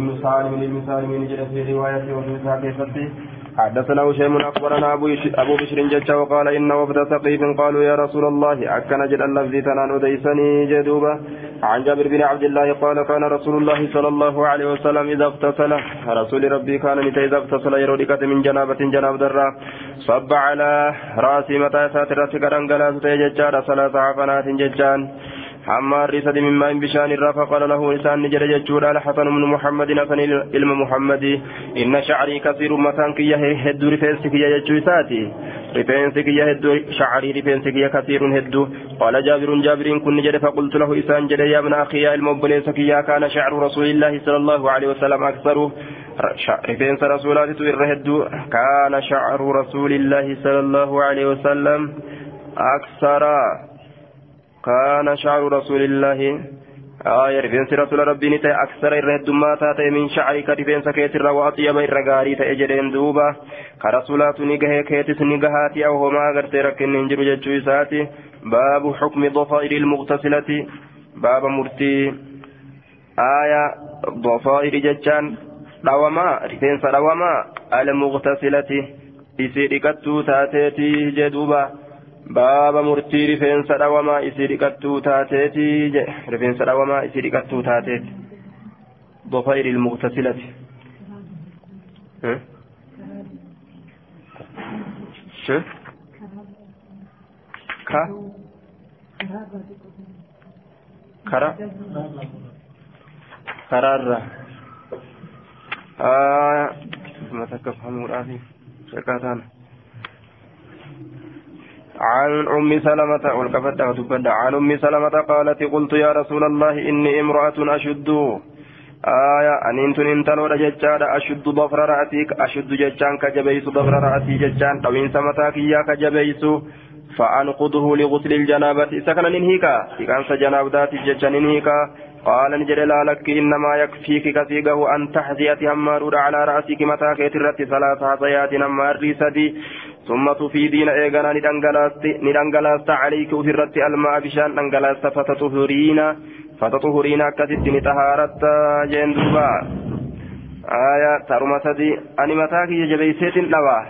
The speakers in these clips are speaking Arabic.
بن سالم بن سالم جل في رواية وفي ساكتة حدثنا هشيم أخبرنا أبو أبو بشر جج وقال إن وفد ثقيف قالوا يا رسول الله أكن جل اللفظ تنان اديسني جدوبا عن جابر بن عبد الله قال كان رسول الله صلى الله عليه وسلم إذا اغتسل رسول ربي كان متى إذا اغتسل يرودكة من جنابة جناب درا صب على رأسي متى ساتر سكران غلاس تججار ثلاث عفنات ججان حمار رسد من ماء بشان الرافع قال له لسان نجر ججود على حسن بن محمد حسن علم محمد. إن شعري كثير متان كي هد رفنسك يا ججوساتي رفنسك يا هد شعري رفنسك يا كثير هد قال جابر جابر كن نجر فقلت له إسان جر يا ابن أخي يا المبليسك يا كان شعر رسول الله صلى الله عليه وسلم أكثر. رفنس رسولات الرهد كان شعر رسول الله صلى الله عليه وسلم أكثر. كان شعر رسول الله آية رفنس رسول ربي نتا أكثر الرهد ما تاتي من شعرك رفنس كيتر وأطيب الرغاري تأجرين دوبا كرسولات نجاه كيتس نجاهاتي أو هما غرت ركن ننجر جتشويساتي باب حكم ضفائر المغتسلة باب مرتي آية ضفائر جتشان dhawama rifeensa dhawama almuqtasilati isii dhiqattuu taateeti jedhuuba baaba murtii rifeensa dhawamaa isii dhiqattuu taateeti je rifeensa dhawamaa isii dhiqattuu taateeti ضفائر المغتسلة ك كرا كرارة آه ما تكفهموا الآخر شكاتان عن أم سلمة والكفت عن أم سلمة قالت قلت يا رسول الله إني امرأة أشد. آية أن إنتن إنتلو ججان أشد ضفر رأتيك أشد ججان كجبيس ضفر رأتي ججان. طوين سمتاك إياك جبيس فأنقضه لغسل الجنابة. سكن ننهيكا إذا سجناب ذات ججان ننهيكا قال نجد لا لك إنما يكفيك كثيقه أن تحذية همار على رأسك متى كيترت ثلاث حصيات همار سدي ثم تفيدين إيغانا ندنغلاست عليك أفرت الماء بشان دنغلاست فتطهرين فتطهرين كثت نتهارت جندوبا آية ترمى سدي أني متى كي جبيسيت لوا؟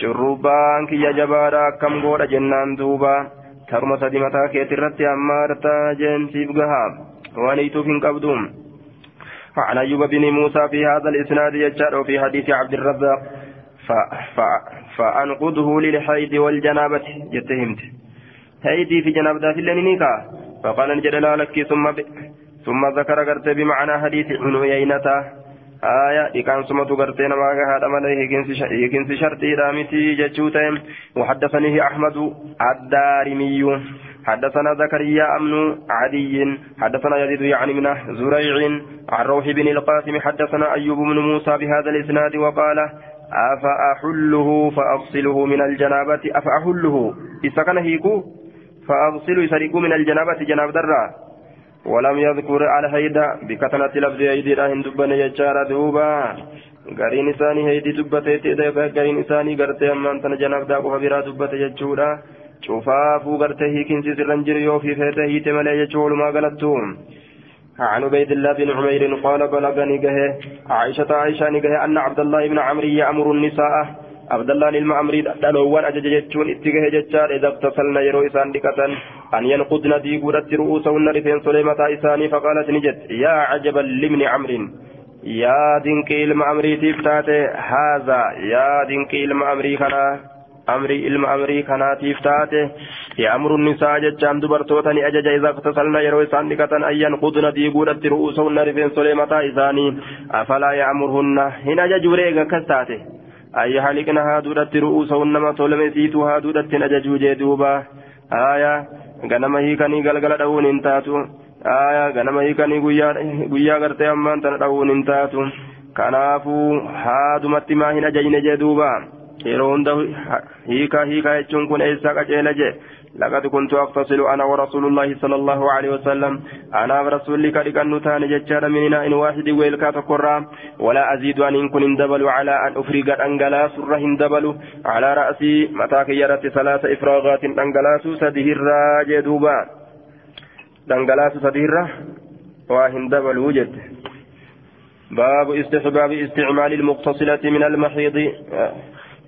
شربان كي جبارا كم غور جنان دوبا. ترمى سدي متى كيترت همارت جنسيب غهام ونيتوف قبدوم عن أيوب بن موسى في هذا الإسناد يجار وفي حديث عبد الرزاق ف... ف... فأنقذه للحيض والجنابة جتهمت هيدي في جنابة اللينيكا فقال نجد لك ثم ب... ثم ذكر قرت بمعنى حديث ابن عيينة آية إكان سمت قرتين ما هذا ملي يكنس شرطي رامتي جتشوتهم وحدثنيه أحمد الدارمي حدثنا زكريا أمن عدي حدثنا يزيد يعني من زريع عن روح بن القاسم حدثنا أيوب بن موسى بهذا الإسناد وقال أفأحله فأغسله من الجنابة أفأحله إذا كان هيكو فأغسله يسرقه من الجنابة جناب درا ولم يذكر على هيدا بكتنة لفظ أيدي راهن دبن يجار دوبا gariin isaanii heydii dubbateetti gariin isaanii gartee ammaan tana janaaf daakuu biraa dubbate jechuudha cufaafuu gartee hiikinsi sirran jiru yoo fi feete hiite malee jechuu walumaa galattu عن عبيد الله بن عمير قال بلغني جه عائشة عائشة نجه أن عبد الله بن عمرو يأمر النساء. عبد الله بن عمرو دلوان أجج جتشون اتجه جتشار إذا اغتسلن يرو إسان دكة أن ينقضن ديقودة رؤوسهن رفين سليمة إساني فقالت نجت يا عجبا لمن عمرو يا دينك إلما عمري تفتاتي هذا يا دينك إلما عمري خنا amrii ilma amrii kanaatiif taate. Ya'muru nisaa jechaan dubartoota ni ajaja. Iza tasalna yeroo isaan dhiqatan ayyan qudna diiguudhatti ru'uusahunna rifeensolee mataa isaanii. Afalaa ya'murhunna hin ajaju reega akkas taate? Ayya haliqna haaduudhatti ru'uusahunna matolame siituu haaduudhatti hin ajajuu jee duuba. Aya ganama hiikanii galgala dha'uun hin taatu. Aya ganama hiikanii guyyaa gartee ammaan tana dha'uun hin taatu. Maa hin ajajne jee yeroo hunda hiikaa hiikaa jechuun kun eessaa qaceela jee? لقد كنت أغتسل أنا ورسول الله صلى الله عليه وسلم أنا ورسول كريك النتان ججار من إناء واحد ويلكا تقرى ولا أزيد أن إن كن اندبل على أن أفرق أنجلاس الره اندبل على رأسي متى كيرت ثلاث إفراغات أنجلاس سدهر جدوبا أنجلاس سدهر وهندبل وجد باب استحباب استعمال المغتسلة من المحيض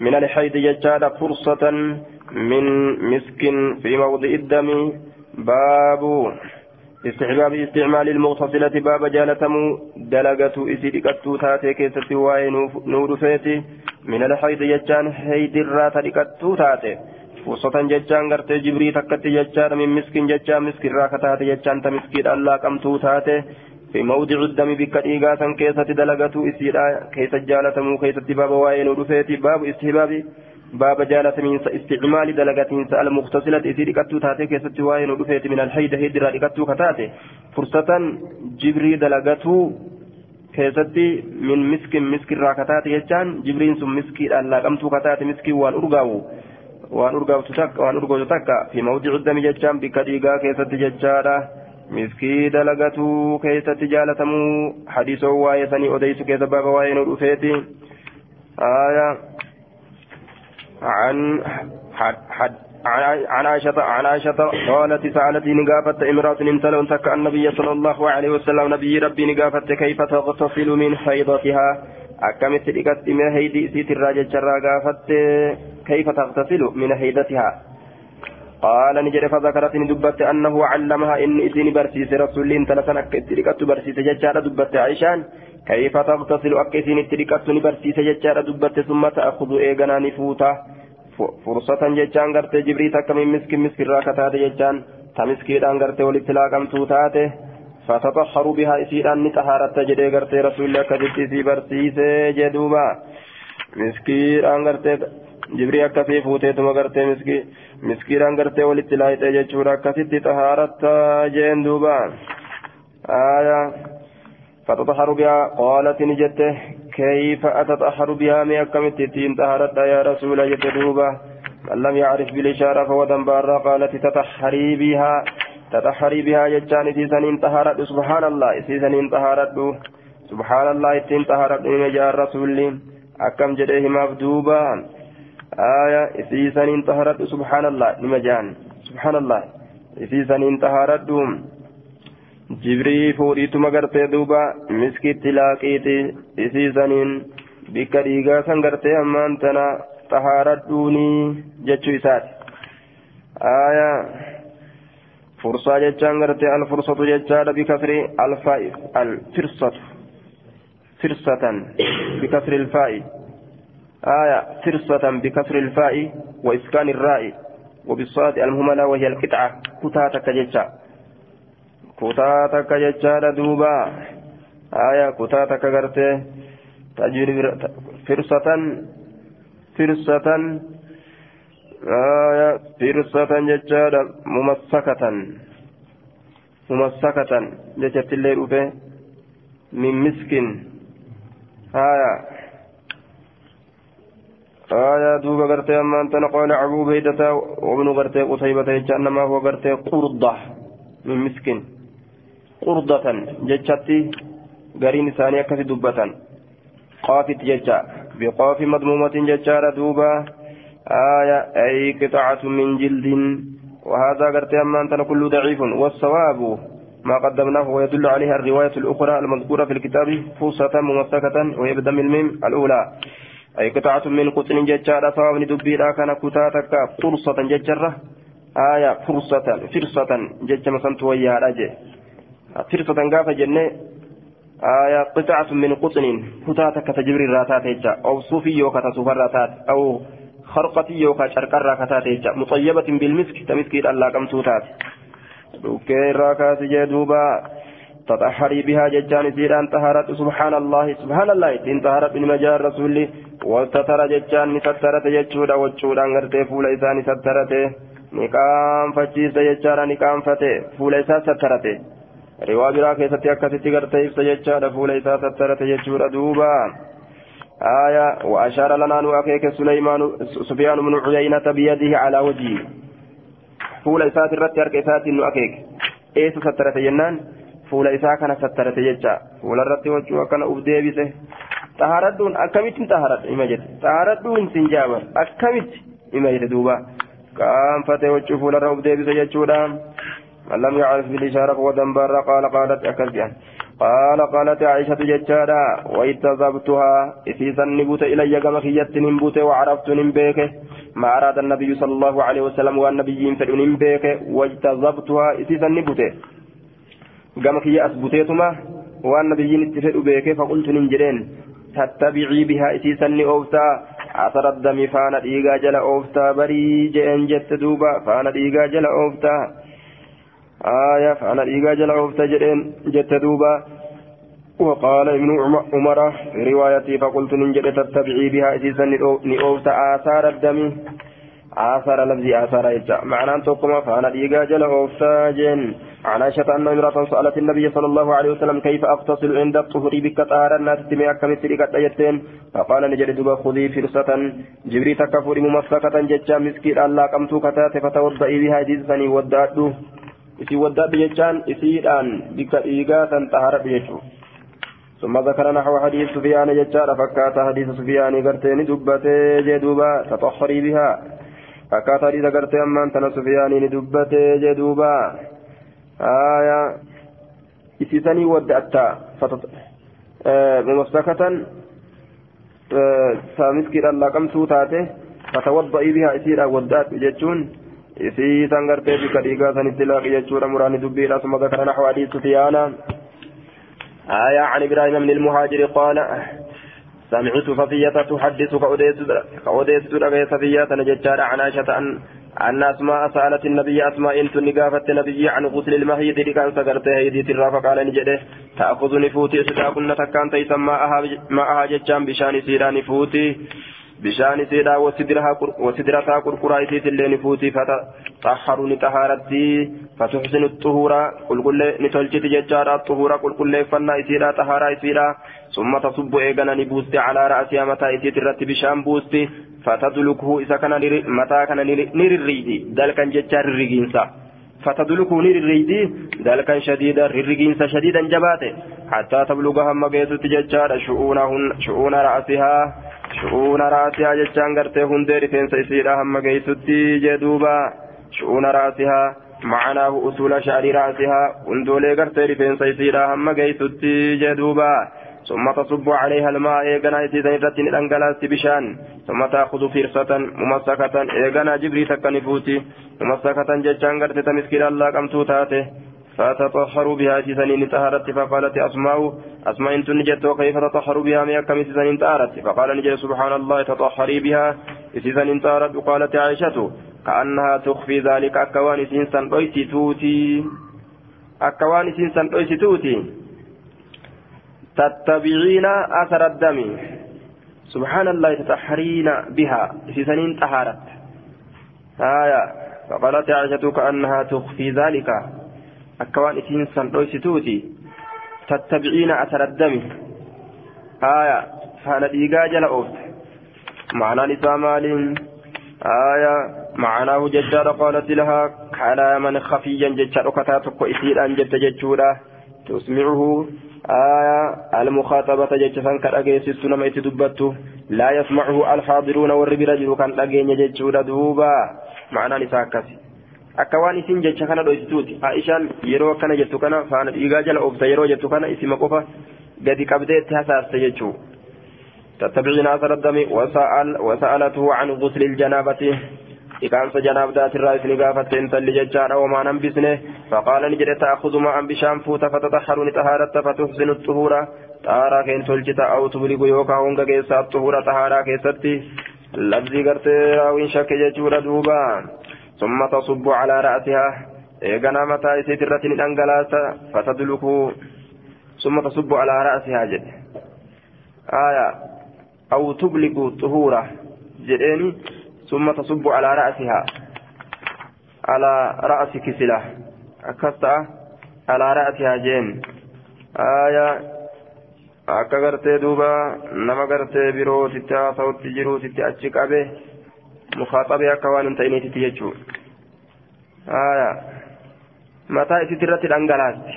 من الحيض ججال فرصة من مسك في موضع الدم. باب استحباب استعمال المغتسلة باب جالتم دلقة إسيدكتو تاتي كيست واي نور فيتي. من الحيض ججان حيد الرات لكتو تاتي. فرصة ججان غرتي جبري تكتي ججان من مسكين ججان مسكين راكتاتي ججان تمسكين الله كمتو تاتي. في موضع الدم بك إيغاتا كيست دلقة إسيدا كيست جالتم كيست باب واي نور فيتي باب استحباب باب جالة من استعمال دلقتين المغتسلة إذ ركتو تاتي كيست واين ودفيت من الحيد هيدرا ركتو كتاتي. فرصة جبري دلقتو كيست من مسك مسك راكتاتي يجان جبرين سم مسكي ألا قمتو كتاتي مسكي وان أرقاو وان أرقاو تتك وان أرقاو تتك. في موضع الدم ججان بكديقا كيست ججارة مسكي دلقتو كيست جالتمو حديثو وايسني أديس كيست باب واين ودفيتي آية عن حد حد عن عائشة عن عائشة قالت سألتي نقافت امرأة انتلون تك النبي صلى الله عليه وسلم نبي ربي نقافت كيف تغتسل من حيضتها أكمت لقت من هيدي سيت الراجل كيف تغتسل من حيضتها قال نجد فذكرت دبت أنه علمها إن إسين برسيس رسول انتلسن أكت لقت برسيس ججارة دبت عائشان كيف تغتسل أكسين التركة نبرسيس ججارة دبت ثم تأخذ إيغانا نفوتا فرصة ججان غرت جبري تك من مسك مسك راكتا ججان تمسكيدان غرت ولتلاقم توتاته فتطهر بها إسيران نتهارت جدي غرت رسول الله كجت سي برسيس جدوبا. مسكيدان jibrii akkasii fuuteetuma gartee miskiiraan gartee walitti laayixee jechuudha. Akkasitti xahaaratta jeen duuba. Aayaa fatataharu bihaa qaalati ni jette. Keeyfa atataharu bihaa mee akkamitti ittiin xahaaradha yaa rasuula jette duuba? Man lam yacrif bilishaara fahuwa dambaarraa qaalati tataharii bihaa. Tataharii bihaa jechaan isii saniin xahaaradhu subhaanallah isii saniin xahaaradhu subhaanallah ittiin xahaaradhu ime jaan rasuulli. Akkam jedhee himaaf duubaan آية سيسنين طهرت سبحان الله نمجان سبحان الله سيسنين طهرت دوم jibrii fuudhiituma gartee duuba miskitti laaqiiti isiisaniin bikka dhiigaa san gartee ammaan tana xahaaradhuunii jechuu isaati aayaa fursaa jechaan gartee alfursatu jechaadha bikasri alfaa'i alfirsatu firsatan bikasri ilfaa'i آية فرصة بكسر الفاء وإسكان الراء وبالصاد المهملة وهي القطعة كتاتك takka jechaadha duuba aya kutaa takka gartee tajribi firsatan firsatan aya firsatan jechaadha mumassakatan mumassakatan jechattillee dhufe min miskin aya آية دوبا غرتي أما أنت قال أبو بيدة وابن غرتي قتيبة إنما هو غرتي قرضة من مسكين. qurdatan jechatti gariin isaanii akkasi dubbatan qaafit jecha biqaafi madmuumatin jechaadha duuba آية أي قطعة من جلد. وهذا قرت أما أنت كله ضعيف. والصواب ما قدمناه ويدل عليها الرواية الأخرى المذكورة في الكتاب فوسة ممسكة وهي بدم الميم الأولى. أي قطعة من قطن ججارة صواب ندبي كان كتاتك فرصة ججرة آية فرصة فرصة جج مسنت ويا رجل فرصة قافة جنة آية قطعة من قطن كتاتك تجبر الراتات أو صوفي يوكا تصوف الراتات أو خرقة يوكا شرق الراكتات مطيبة بالمسك تمسكي الله كم توتات دوكي الراكات جدوبا تطهري بها ججان سيران طهرت سبحان الله سبحان الله إن طهرت من مجال رسول والتتر ججان سترت ججودا وجودا غرتي فول إسان سترت نقام فجيس ججارا نقام فتي فول إسان سترت riwaa biraa keessatti akkasitti gartee ibsa jechaadha fuula isaa sattarate jechuudha duuba آية وأشار لنا أن أكيك سليمان سفيان بن عيينة بيده على وجهه. فول إسات الرت أرك إسات إنه أكيك إيس سترت جنان؟ سترت ججا فول الرت وجهه كان أبدي بسه طهاردون أكمت طهارت إما جد طهاردون سنجابا أكمت إما جد دوبا كان فتي وجهه فول الرت أبدي بسه ججودان من لم يعرف بالإشارة فهو دنبار قال قالت أكزيان قال قالت عائشة ججارا واتذبتها إسيسا نبوت إلي كما خيت نبوت وعرفت نبيك ما أراد النبي صلى الله عليه وسلم والنبيين فلن نبيك واجتذبتها إسيسا نبوت كما خي أثبتيتما والنبيين اتفقوا بيك فقلت ننجرين تتبعي بها إسيسا نأوفتا أثر الدم فانا ديغا جل أوفتا بري جئن جت دوبا فانا ديغا جل أوفتا آية فأنا إيجا جل عوفت جرين جت دوبا وقال ابن عمر في روايتي فقلت ننجد تتبعي بها إسيسا نؤوفت آثار الدم آثار لفظ آثار إجا معنى أن تقوم فأنا إيجا جل عوفت جن عن عائشة أن امرأة سألت النبي صلى الله عليه وسلم كيف أغتسل عند الطهر بك طهارا الناس تمي أكا مثل قد فقال نجد دوبا خذي فرصة. جبري تكفر ممسكة ججا. مسكين الله قمت كتات فتوضئي بها. جزني isii waddaadhu jechaan isiidhaan bikka dhiigaa san xaharadhu jechuudha. ثم ذكر نحو حديث سفيان ججار فكات حديث سفيان قرتين دبتي جدوبا تطهري بها. فكات حديث قرتين من تنا سفيان دبتي جدوبا آية إسيسني ودأتا فتط... آه ممسكة آه سامسكي الله سوتاته فتوضئي بها إسيرا ودأت san gartee bika dhiigaa sanitti laaqi jechuudha muraani dubbiidha ثم ذكر نحو حديث سفيان آية عن إبراهيم بن المهاجر قال سمعت صفية تحدث كأوديس رغي صفية نججار عن عائشة أن أن أسماء سألت النبي أسماء إن تنقافت النبي عن غسل المهيد لكان سقرته هيدي ترى فقال نجده تأخذ نفوتي كنا تكان تيسم معها ججان بشان سيرا نفوتي. bishaan isiidha wasidirataa qurquraa isiitillee ni fuutii fatahharu ni xahaaratti fatuxsinu xuhuura qulqulle ni tolchiti jechaadha xuhuura qulqulleeffannaa isiidha xahaaraa isiidha summa tasubbu eegana ni buusti calaa ra'asiyaa mataa isiit irratti bishaan buusti fatadlukuhu isa kana mataa kana ni rirriidi dalkan jechaa rirrigiinsa فتدلكه نريدي ذلك شديدا ررقين شديدا جباته حتى تبلغ هم ججار شؤونهن شؤون رأسها شؤون رأسها ججان قرتي هندي رفنس إسيرا هم قيسوت جدوبا شؤون رأسها معناه أصول شعر رأسها. هندولي قرتي رفنس إسيرا هم قيسوت جدوبا. ثم تصب عليها الماء إيغانا إتيزان إرتين الأنقلاس بشان. ثم تأخذ فرصة ممسكة إيغانا جبري تكنفوتي ممسكة ججان قرتي تمسكين الله قمتو تاته فتطهروا بها سنين طهرت فقالت أسماء. أسماء إن تنجت وكيف تطهر بها من كم سنين فقال نجد سبحان الله تطهري بها. سنين طهرت وقالت عائشة. كأنها تخفي ذلك أكوان سنسان أيسي توتي. أكوان سنسان أيسي توتي. تتبعين أثر الدم. سبحان الله تطهرين بها. سنين طهرت آية. فقالت عائشة كأنها تخفي ذلك أكوان إسين سنويستوتي تتبعين أثر الدم. آية. فأنا ديقا جل أوفت معنى نساء مال آية. معناه جدار قالت لها كلاما خفيا جدار كتاتك إسير أن جد جدورا تسمعه آية المخاطبة جدار كأجيسس نما يتدبته لا يسمعه الحاضرون والرجل كان أجين جدورا دوبا. معنى kana dhoysituuti aishaan yeroo akkana jettu kana faana dhiigaa jala oofta yeroo jettu kana isima qofa gadi qabdee itti hasaaste jechuu تتبعين أثر الدم وسأل وسألته عن غسل الجنابة إقامة جناب ذات الرئيس نقافة انت اللي ججار وما ننبسنه فقال نجد تأخذ ماء بشام فوت فتطهر نتهارت فتحسن الطهورة طهارة كين تلجت أو تبلغ يوكا هنگا كيسا الطهورة طهارة كيستي لفظي قرتي راوين شك ججور دوبا ثم تصب على رأسها إيغانا متى إسيت الرتن الأنجلاسة فتدلك ثم تصب على رأسها جد آية أو تبلغ طهورة جدين ثم تصب على رأسها على رأس كسلة أكستا على رأسها جين آية akka gartee duuba nama gartee biroo sitti haasa'utti jiru sitti achi qabe mukaaxabee akka waan hin ta'iniititti jechuudha mataa isitti irratti dhangalaasti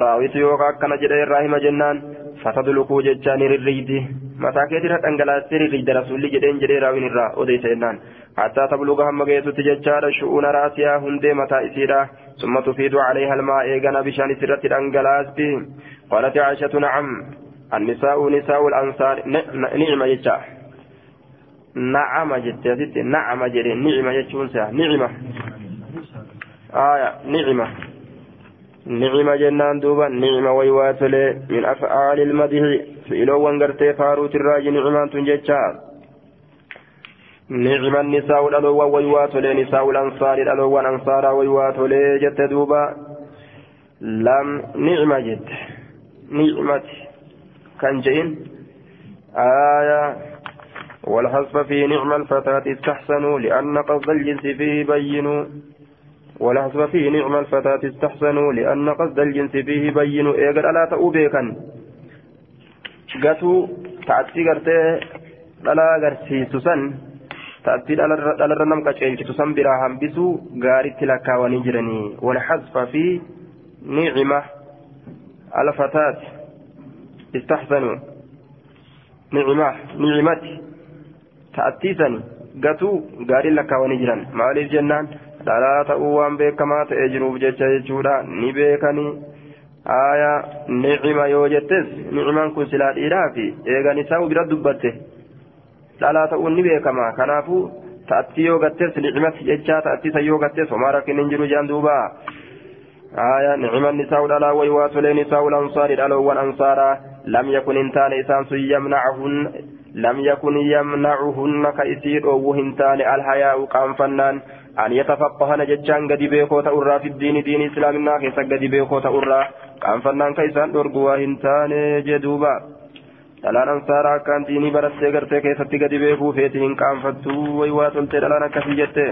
raawitu yookaan akkana jedhee irraa hima jennaan fatadulukuu jechaa ni rirriiti Mataa keetirra dhangalaastee rirriidda rasuulli jedheen jedhee raawin irraa odeysa jennaan hattaa tabluga hamma geessutti jechaadha shu'uuna raasiyaa hundee mataa isiidha summa tufiidu calayha almaa eegana bishaan isirratti dhangalaasti qaalati caishatu nacam annisaa'u nisaa'u lansaar nicma jecha nacama jette asitti nacama jedhe nicma jechuun sea nicma nicma نعم جنان دوبا نعم ويواتل من أفعال المدح. فإلو وانقرتي فاروت الراج نعمان تنججا. نعم النساء الألوى ويواتل نساء الأنصار الألوى الأنصار ويواتل جت دوبا. لم نعم جد نعمة كان جين آية والحصف في نعم الفتاة استحسنوا لأن قصد الجنس فيه بينوا. والحسب فيه نعم الفتاة استحسنوا لأن قصد الجنس فيه بين إيقر ألا تأوبيكا قاتوا تأتي قرتي ألا قرسي سسن تأتي ألا رنم كشيل سسن برا همبسوا قارت لك ونجرني. والحذف في نعمة الفتاة استحسنوا. نعمة نعمة تأتي سن. قاتوا قارت لك ونجرن. مالي الجنان dhalaa ta'uu waan beekamaa ta'ee jiruuf jecha jechuudha ni beekanii aya nicima yoo jettes nicimaan kun silaa dhiiraa fi eegan isaa bira dubbatte dhalaa ta'uun ni beekama kanaafuu ta'attii yoo gattes nicimatti jechaa ta'attiisa yoo gattes homaa rakkin hin jiru jaan duuba aya niciman nisaa'u dhalaa waywaa tolee nisaa'u lansaari dhaloowwan ansaaraa lam yakun hin taane isaan sun yamnacahun لم يكن يمنعهن كيسير أو هنتان الحياء قانفنان أن يتفقهن ججان قد بيكو تأرى في الدين دين إسلام الناخص قد بيكو تأرى قانفنان كيسان أرقوا هنتان جدوبا dhalaan ansaaraa akkaan diinii barattee gartee keessatti gadi beekuu feeti hin qaanfattu waywaa toltee dhalaan akkasii jette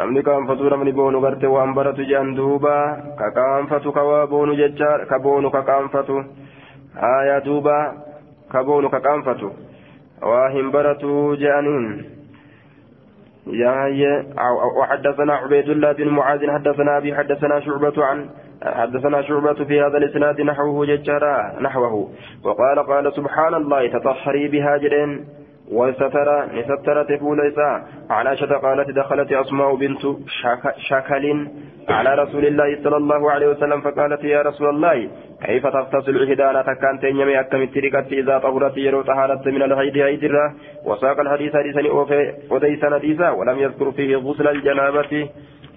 namni qaanfatu namni boonu garte waan baratu jedhan duuba ka qaanfatu ka waa boonu jecha ka boonu ka qaanfatu aayaa duuba كبون كقنفة واهم برتو جانين يا وحدثنا عبيد الله بن معاذ حدثنا ابي حدثنا شعبة عن حدثنا شعبة في هذا الاسناد نحوه ججارا نحوه وقال قال سبحان الله تطهري بهاجرين وستر نستر تفول إساء. عن عائشة قالت دخلت أسماء بنت شك شكل على رسول الله صلى الله عليه وسلم فقالت يا رسول الله كيف تغتسل إحدانا تكان تنمي أكم التركت إذا طهرت يرو طهارت من الهيد هيدرة وساق الحديث حديثا وديس نديسا ولم يذكر فيه غسل الجنابة.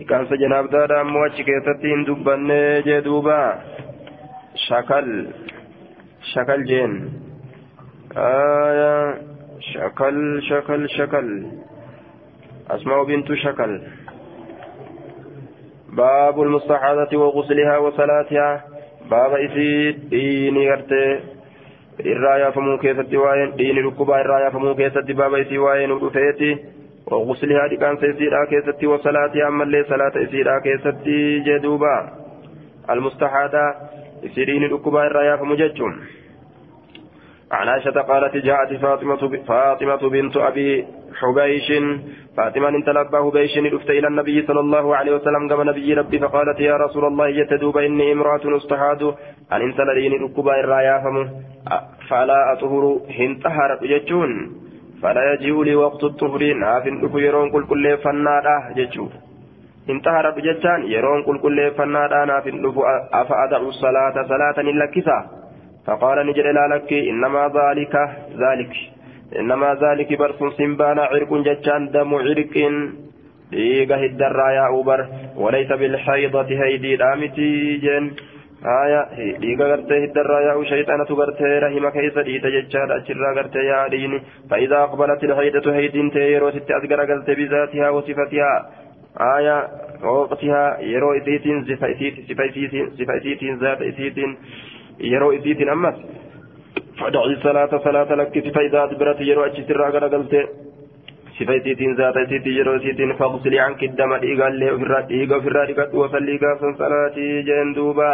كان سجناب دادا مواتش كيستين دبن جدوبا. شكل شكل جين. آية شكل شكل شكل أسماء بنت شكل باب المستحاضة وغسلها وصلاتها باب إسيد ديني غرتي irraa yaafamuu keessatti waa'een dhiini dhukkubaa irraa yaafamuu keessatti baaba isii waa'ee nu dhufeeti waguslihaa dhiqaansa isiidhaa keessatti wasalaatii ammallee salaata isiidhaa keessatti jee duuba almustahaadaa isii dhiini dhukkubaa irraa yaafamu jechuun عن عائشة قالت جاءت فاطمة فاطمة بنت أبي حبيش. فاطمة انت لباه بيش رفت إلى النبي صلى الله عليه وسلم قبل نبي ربي فقالت يا رسول الله يتدوب إني امرأة استحاد. أن انت لديني ركبا الرايا فلا أطهر. هنتهر جتون فلا يجيء لي وقت الطهر. نافن لكو يرون كل كل فنادا جتون انتهر بجتان يرون كل كل فنادا. نافن لكو أفأدع الصلاة. صلاة لكسا فقال لا لك إنما ذلك ذلك إنما ذلك برس سنبان عرق ججان دم عرق dhiiga hiddarraa yaa'uu bar walaysa bilhaydati haydii dhaamiti jeen haya dhiiga gartee hiddarraa yaa'u shayxanatu gartee rahima keessa dhiita jechaadha achirraa gartee yaa dhiini فإذا أقبلت الحيدة هيدين تيرو ست أذكر قلت بذاتها وصفتها آية ووقتها يرو إسيتين صفة إسيتين ذات إسيتين يرو إسيتين أمس فدعي الصلاة صلاة لك فإذا أدبرت يرو أجسر أغرى قلت zaata isiitii yeroo isiitiin faqsili anki dama dhiigaallee ofirraa dhiiga ofirraa dhiqadhu wasallii gaafsan salaatii jeen duuba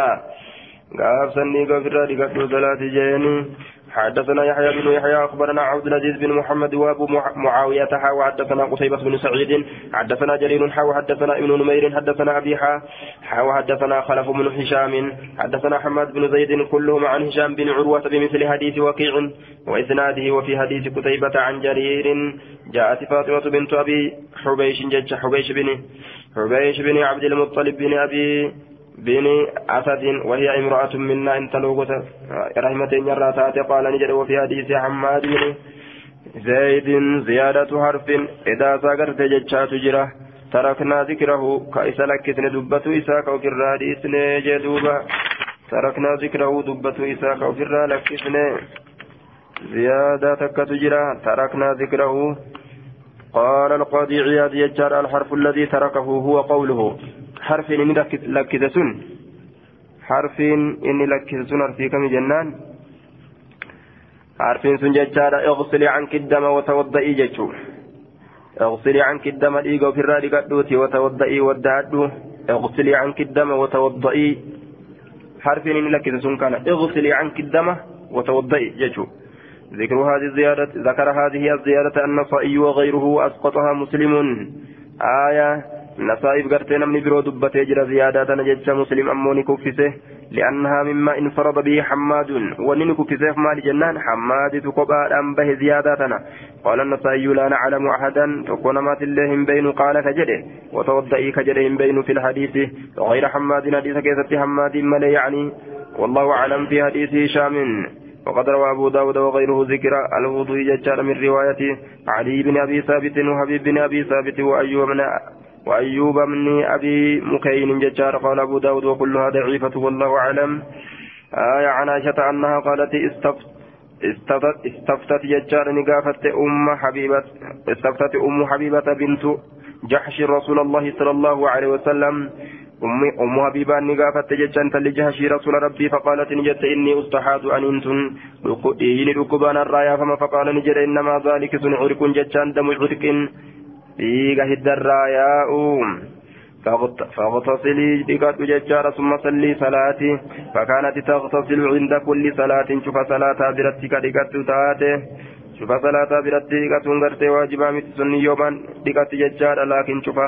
gaafsan dhiiga ofirraa dhiqadhu salaatii jeen حدثنا يحيى بن يحيى أخبرنا عبد العزيز بن محمد وأبو معاويه حا وحدثنا قتيبة بن سعيد حدثنا جرير حا وحدثنا ابن نمير حدثنا أبي حا حا وحدثنا خلف بن هشام حدثنا حماد بن زيد كلهم عن هشام بن عروة بمثل حديث وكيع وإسناده وفي حديث قتيبة عن جرير جاءت فاطمة بنت أبي حبيش جج حبيش بن حبيش بن عبد المطلب بن أبي بن أسد وهي امرأة منا إن تلوغت رحمة يرى قال نجد وفي حديث حماد بن زيد زيادة حرف إذا ساقرت جتشات جرة تركنا ذكره كإسا لكتن دبة إساك وكرا ديسن جدوبا تركنا ذكره دبة إساك وكرا لكتن زيادة جرة تركنا ذكره قال القاضي عياد يجار الحرف الذي تركه هو قوله. إني لكذا سن حرف إني لكذا سن حرفي كم جنان. حرف سن ججارة اغسلي عنك الدم وتوضئي ججو. اغسلي عنك الدم إيغو في الرادي قدوتي وتوضئي ودعدو اغسلي عنك الدم وتوضئي. حرف إني لكذا سن كان. اغسلي عنك الدم وتوضئي ججو. ذكر هذه الزيادة ذكر هذه الزيادة النصائي وغيره أسقطها مسلم. آية نصائب قرتي نمني برو دبتي جرى زيادة نجتش مسلم أموني كفسه لأنها مما انفرد به حماد ونين كفسه مال جنان حماد تقبى أم به زياداتنا قال النصائي لا نعلم أحدا تكون مات الله بين قال كجده وتوضئي كجده بين في الحديث غير حماد حديث كيست حماد ملي يعني والله أعلم في حديث هشام وقد روى أبو داود وغيره ذكر الوضوء ججار من رواية علي بن أبي ثابت وحبيب بن أبي ثابت وأيوب وأيوب من أبي مكين ججار قال أبو داود وكلها ضعيفة والله أعلم. آية عن عائشة أنها قالت استفت استفتت, استفتت ججار نقافت أم حبيبة استفتت أم حبيبة بنت جحش رسول الله صلى الله عليه وسلم. أم أم حبيبة نقافت ججان تلجهشي رسول ربي فقالت نجت إني أستحاذ أن أنتن إيني ركبان الرايا. فما فقال نجد إنما ذلك سن عرق ججان دم عرق. dhiiga hiddarraa yaa'u فاغتسلي بقد ججار ثم صلي صلاتي فكانت تغتسل عند كل صلاة شوف صلاة برتك دقت تاتي شوف صلاة برتك تنغرتي واجبا متسني يوما دقت ججار لكن شوف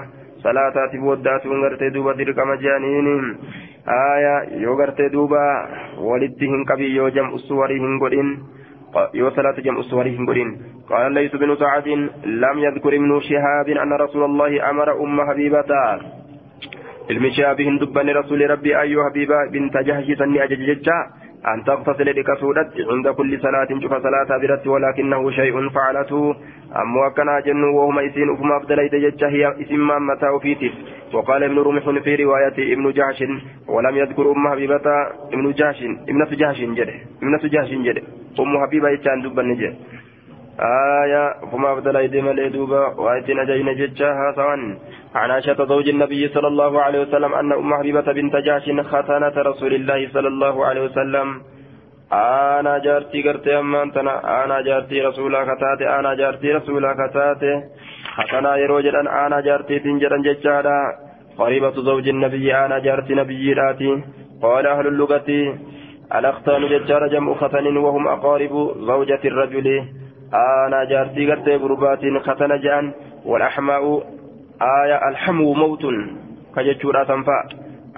صلاة تبودا تنغرتي دوبا درك مجانين آية يوغرتي دوبا ولدهن كبي يوجم أسوريهن قدين salaata jam'u suwarii hin godhin قال ليس بن سعد لم يذكر ابن شهاب أن رسول الله أمر أم حبيبة. المشابه دبن رسول ربي أيها حبيبة بنت جهش سني أجججا أن تغتسل لكسودت عند كل صلاة شوف صلاة برت ولكنه شيء فعلته. أمو كان جن وهم إسين أفما ججا هي إسم متى وقال ابن رمح في رواية ابن جهش ولم يذكر أم حبيبة ابن جهش ابنة جهش جده ابنة جهش جده. أم حبيبة يتشان دبن نجه آية فما أفضل أيدي ملئ دوبا وآيتنا جين جتشاها عن عائشة زوج النبي صلى الله عليه وسلم أن أم حبيبة بنت جاش ختانة رسول الله صلى الله عليه وسلم. أنا جارتي قرتي أما أنا جارتي رسولا كتاتي أنا جارتي رسولا كتاتي ختنا يروجل أن أنا جارتي تنجرا جتشادا قريبة زوج النبي أنا جارتي نبي راتي. قال أهل اللغة الأختان ججار جمع ختن وهم أقارب زوجة الرجل. آنا جارتي قرتي بربات ختن جان والأحماء آية الحمو موت كججورا تنفع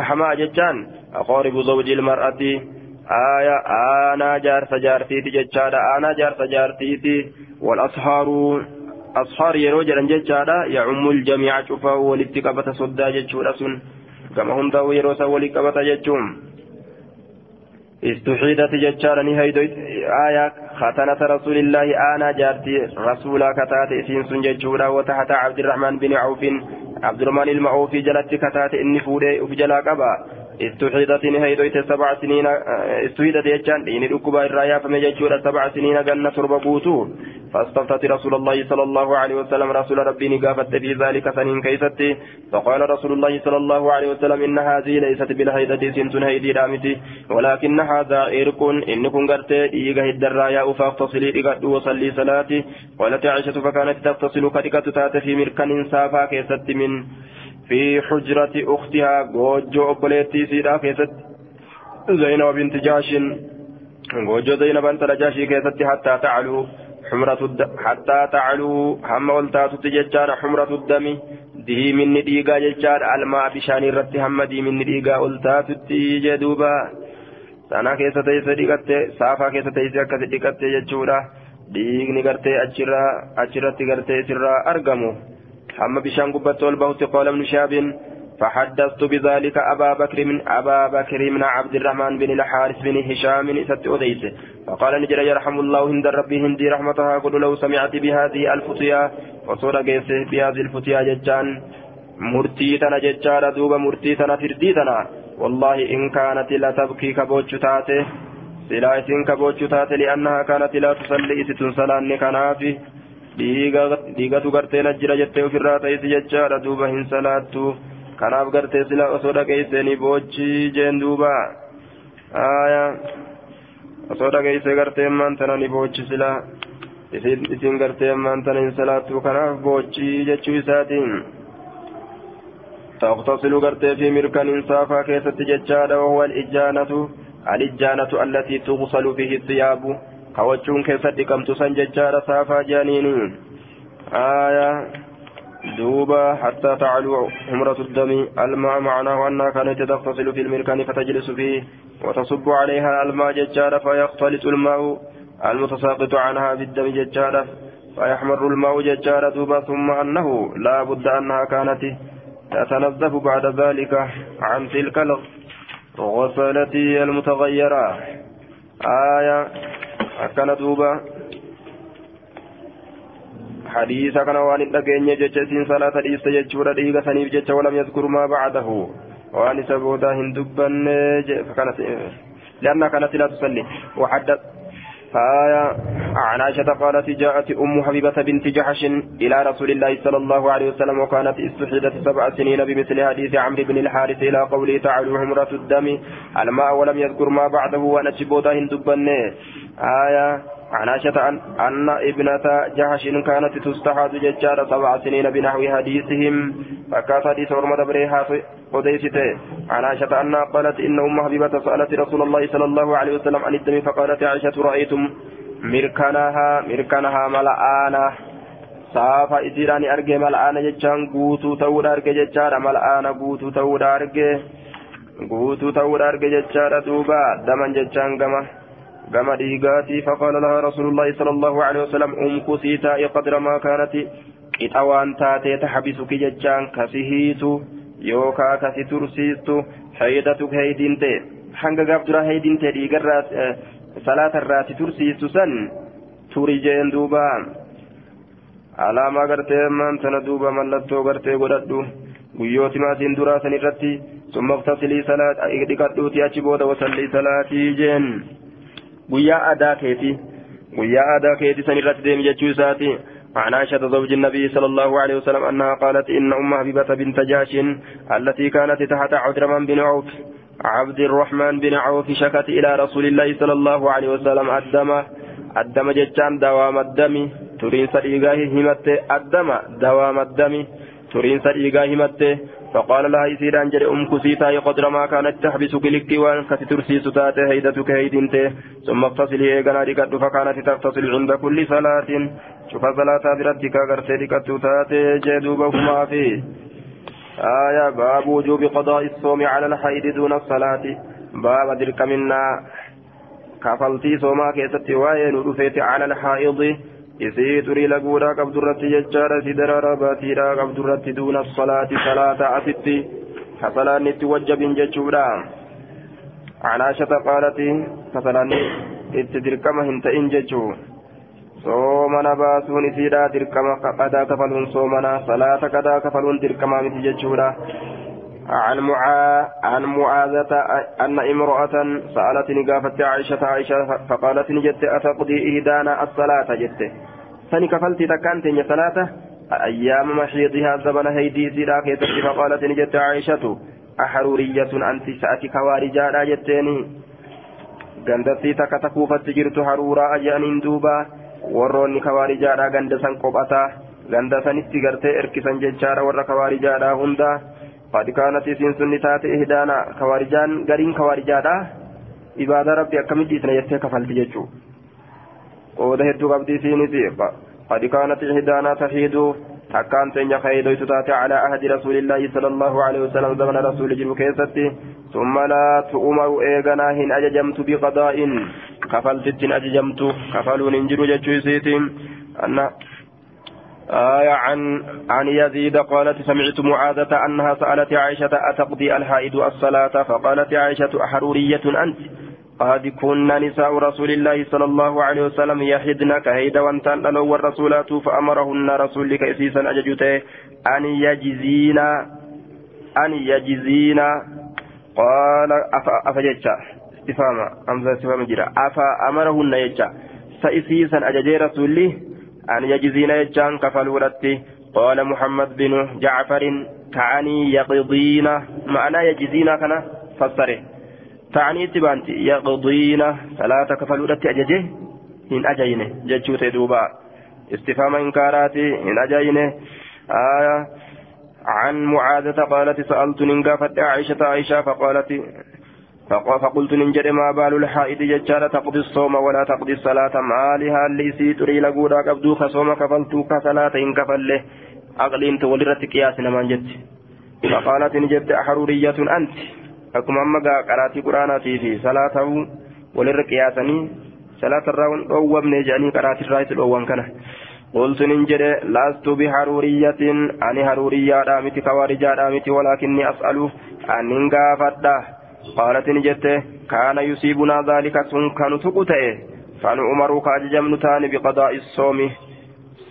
أحماء ججان أقارب زوج المرأة آية آنا جارت جارتي ججارا آنا جارت جارتي والأصهار أصهار يروجل ججارا يعم الجميع شفا ولتقبة صدا ججورا سن كما هم داو يروسا ولقبة ججوم استحيدت ججارني هيدو آية ختنة رسول الله آنا جارتي رسولا كتات إسين سنججورا وتحت عبد الرحمن بن عوف عبد الرحمن المعوف جلت كتات إني فودي وفجلا قبا. استحيدت هيدو سبع سنين استحيدت ججان إني ركبا الرأيا فمججورا سبع سنين قلنا تربة بوتو. فاستفتت رسول الله صلى الله عليه وسلم رسول ربي نقافت في ذلك سنين كيست فقال رسول الله صلى الله عليه وسلم إن هذه ليست بالهيدة سنت هيدي رامتي ولكن هذا إرك إن كن قرت إيغا الدرايا فاغتصلي إيغا وصلي صلاتي قالت عائشة فكانت تغتسل كتكة تات في مركن سافا كيست من في حجرة أختها جوجو أبوليتي سيدا كيست زينب بنت جاش goojoo zaynab anta najaashii keessatti hattaa ta'aluu hattaa ta'aluu hamma ol taatutti jechaadha xumratu dami diiminni dhiigaa jechaadha almaa bishaanii irratti hamma diiminni dhiigaa ol taatutti jee duuba sana keessa teesse dhiqatte saafaa keessa teesse akkasi dhiqatte jechuudha dhiigni gartee achirraa achirratti gartee isirraa argamu hamma bishaan gubbatti ol bahutti qaala ibnu فحدثت بذلك أبا بكر من أبا بكر من عبد الرحمن بن الحارث بن هشام ست أديس فقال نجر يرحم الله هند ربي هندي رحمتها قل لو سمعت بهذه الفتيا وصور قيسه بهذه الفتيا ججان مرتي تنا ججار دوب مرتي تنا فردي تنا والله إن كانت لا تبكي تاته سلا إسن كبوتش لأنها كانت لا تصلي إستن سلان كنافي dhiigatu gartee najjira jettee ofirraa ta'isi jechaadha duuba hin salaattu kanaaf gartee sila osoo dhageessanii boochii jeen duuba aya osoo dhageesse gartee ammaan tana ni boochi sila isin gartee ammaan tana hin salaattu kanaaf boochii jechuu isaatiin تغتسل قرتي في مركن صافا كيست ججادة وهو الإجانة الإجانة التي تغسل فيه الثياب كوجون كيست كم تسن ججادة صافا جانيني آية دوبا حتى تعلو حمرة الدم. الماء معناه أنها كانت تغتسل في المركان فتجلس فيه وتصب عليها الماء ججارة فيختلط الماء المتساقط عنها بالدم ججارة فيحمر الماء ججارة دوبا ثم أنه لا بد أنها كانت تتنظف بعد ذلك عن تلك الغسلة المتغيرة. آية أكن دوبا. حديث كان وان الدقين جتشين صلاة الإيست جتشورا ديغا سنيف جتش ولم يذكر ما بعده وان سبودا هندبا فكانت لأنها كانت لا تصلي وحدث فآية عن عائشة قالت جاءت أم حبيبة بنت جحش إلى رسول الله صلى الله عليه وسلم وكانت استحيدت سبع سنين بمثل حديث عمرو بن الحارث إلى قوله تعالى حمرة الدم الماء ولم يذكر ما بعده وأنا شبوتا هندبا آية عن عائشة أن, ابنة جحش كانت تستحاض ججارة سبع سنين بنحو حديثهم فكانت حديث ورمى بريها وديسته عن عائشة أن قالت إن أم حبيبة سألت رسول الله صلى الله عليه وسلم عن الدم فقالت عائشة رأيتم مركنها مركنها ملآنة. saafa isiidhaan arge mal'aana jechaan guutuu ta'uudha arge jechaadha mal'aana guutuu ta'uudha arge guutuu ta'uudha arge jechaadha duuba daman jechaan gama كما ديغاتي فقال لها رسول الله صلى الله عليه وسلم امكثي تائي قدر ما كانت قطوان تاتي تحبسك ججان كسهيت يوكا كسي ترسيت حيدتك هيدين تي حنقا قبضرا هيدين تي ديغرات صلاة الرات ترسيت سن تريجين دوبا alaamaa gartee maantana duuba mallattoo gartee godhadhu guyyooti maatiin duraa san irratti summa iftasilii salaat dhiqadhuuti achi booda wasallii salaatii jeen. Guyyaa aadaa keeti guyyaa aadaa keeti san irratti deemi jechuu isaati. عن عائشة زوج النبي صلى الله عليه وسلم أنها قالت إن أم حبيبة بنت جاش التي كانت تحت الرحمن بن عوف عبد الرحمن بن عوف شكت إلى رسول الله صلى الله عليه وسلم الدم الدم جتان دوام الدم ترين سريقاه همت الدم دوام الدم ترين سريقاه همت فقال لها يسير أن جري أم كسيتا قدر ما كانت تحبسك لك وأن كتترسي ستات هيدتك هيدنت ثم اغتسلي ايقنا ركض فكانت تغتسل عند كل صلاة. شوف صلاة بردك غرتي ركض تاتي جدوبهما فيه آية باب وجوب قضاء الصوم على الحيض دون الصلاة. باب درك منا. كفلتي صوما كيست وين رفيت على الحائض. isii xurii laguudhaa qabdu irratti jechaadha si daraara baatiidhaa qabdu irratti duuna salaati salaata asitti ka salaanni itti wajjabin jechuudha عن عائشة قالت فصلاني اتدركما هنتئن ججو صومنا باسون سيدا دركما قدا كفلون صومنا صلاة قدا كفلون دركما مثل ججودا عن معا عن معاذة أن امرأة سألتني قافت عائشة عائشة فقالت نجت أتقضي إهدانا الصلاة جت سني كفلت تكانت صلاة أيام محيضها زمن هيدي سيدا كيتت فقالت نجت عائشة أحرورية أنت سأتي كوارجا جتني gandasii takka takuufatti jirtu haruuraa aja'aniin duuba warroonni kawaarijaadhaa ganda san qophataa ganda sanitti gartee erkisan jechaadha warra kawaarijaadhaa hundaa قد كانت سنسن تاتي إهدانا كوارجان قرين كوارجادا ibaadaa rabbi akkamitti isna jettee kafalti jechuu qooda hedduu qabdii siiniti qad kaanat ihdaanaa tahiiduu takkaan teenya kayidoytu taate calaa ahdi rasuulillaahi sala allahu alaihi wasalam zamana rasuuli jiru keessatti summa laa tu'umaru eeganaa hin ajajamtu biqadaa'in kafaltittiin ajajamtu kafaluun hin jiru jechuu isiitiin anna آية عن عن يزيد قالت سمعت معاذة أنها سألت عائشة أتقضي الحائض الصلاة؟ فقالت عائشة أحرورية أنت. قد كنا نساء رسول الله صلى الله عليه وسلم يحدن كهيدا وانتان لو الرسولات فأمرهن رسول كيسيسا أججته أن يجزين أن يجزين. قال أفجتشا استفهام. أمزة استفهام جرا أفا أمرهن يجا سيسيسا أججي رسولي أن يجزين يجان كفلورتي. قال محمد بن جعفر تعني يقضين. معنى يجزين كان فسره. تعني تبانتي يقضين. صلاة كفلورتي أججه إن أجينه جتشوت دوبا استفهام إنكاراتي. إن أجينه آية. عن معاذة قالت سألت ننقافت عائشة عائشة فقالت فقلت ننجر ما بال الحائد ججارة تقضي الصوم ولا تقضي الصلاة مالها اللي سيتري لقودا قبدو خصوم كفلتو كصلاة إن كفله أقلين تولرت قياس نمان جت فقالت نجد أحرورية أنت أكما أما قراتي قرانا في صلاته ولر قياسني صلاة الراون أو ابن جاني قراتي الرايت الأوان كان قلت ننجد لست بحرورية أني حرورية دامتي كوارجا دامتي ولكني أسأل أن ننقافته قالت نجت كان يصيبنا ذلك سن كان تقطع فنؤمر كاججمن تان بقضاء الصوم.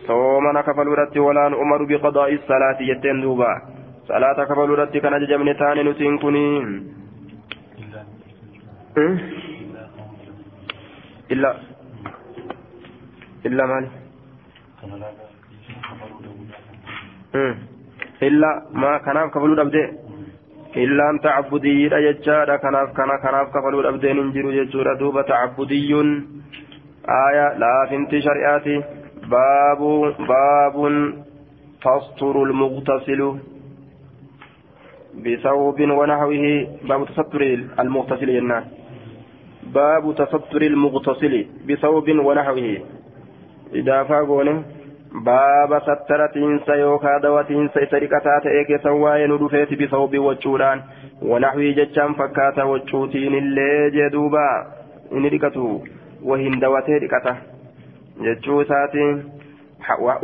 صومنا كفلورت ولا نؤمر بقضاء الصلاة جتين دوبا. صلاة كفلورت كان ججمن تان نتين كني إلا إلا مال. إلا ما كان كفلورت illaan tacabudiyyiidha jechaadha kanaaf kana kanaaf kafaluu dhabdeen hin jiru jechuudha duuba tacabudiyyuun aaya laafinti shari'aati baabu baabun tasturu lmuqtasilu بثوب ونحوه باب تستر المغتسل جنان باب تستر المغتسل بثوب ونحوه إذا فاقونه dhiqataa ta'ee keessan waa'ee nu dhufeeti bisawbii wachuudhaan wanaxwii jechaan fakkaata wachuutiin illee jee duuba inni dhiqatu wahin dawatee dhiqata jechuu isaatiin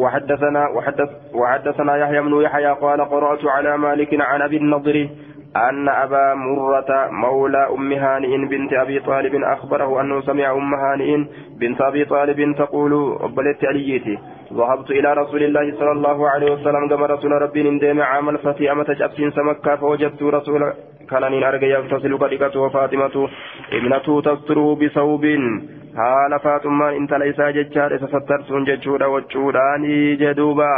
وحدثنا وحدث وحدثنا يحيى بن يحيى قال قرأت على مالك عن أبي النضر أن أبا مرة مولى أم هانئ بنت أبي طالب أخبره أنه سمع أم هانئ بنت أبي طالب تقول قبلت عليتي. ذهبت إلى رسول الله صلى الله عليه وسلم كما رسول ربي ندم عام الفتي أمة أبسين سمكة فوجدت رسول كان أرجع يغتسل قدقته وفاطمة ابنته تستره بثوب. faaxummaan intala isaa jechaadha isa sattartuun jechuudha wachuudhaani jedhuuba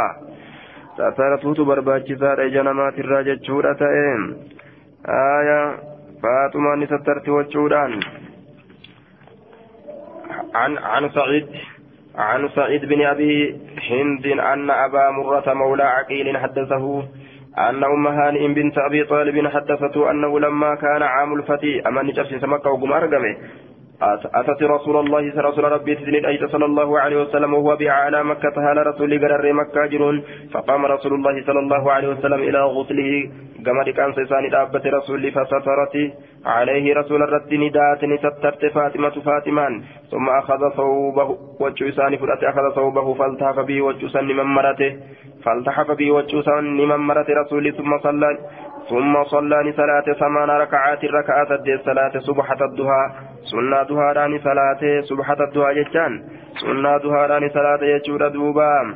sattartuutu barbaachisaadha ija namaatirraa jechuudha ta'e. Haaya faaxumaan sattarti wachuudhaan عن عن سعيد عن سعيد بن أبي هند أن أبا مرة مولى عقيل حدثه أن أم هانئ بنت أبي طالب حدثته أنه لما كان عام الفتي أمن جرس سمكة وقم أرقمه أتت رسول الله رسول ربي تزني أيت صلى الله عليه وسلم وهو بأعلى مكة هال رسول قرر مكة جرون. فقام رسول الله صلى الله عليه وسلم إلى غسله. كما كان سيسان دابة رسول فسترت عليه رسول الرد ندات سترت فاطمة فاطمان ثم أخذ ثوبه وجوسان فرأت أخذ ثوبه فالتحف به وجوسان من مرته. فالتحف به وجوسان من مرته رسول ثم صلى ثم صلى صلاة ثمان ركعات ركعات الصلاة صبحة الضحى سنة ضحى صلاة صبحة الضحى جتان سنة ضحى صلاة يجور دوبا.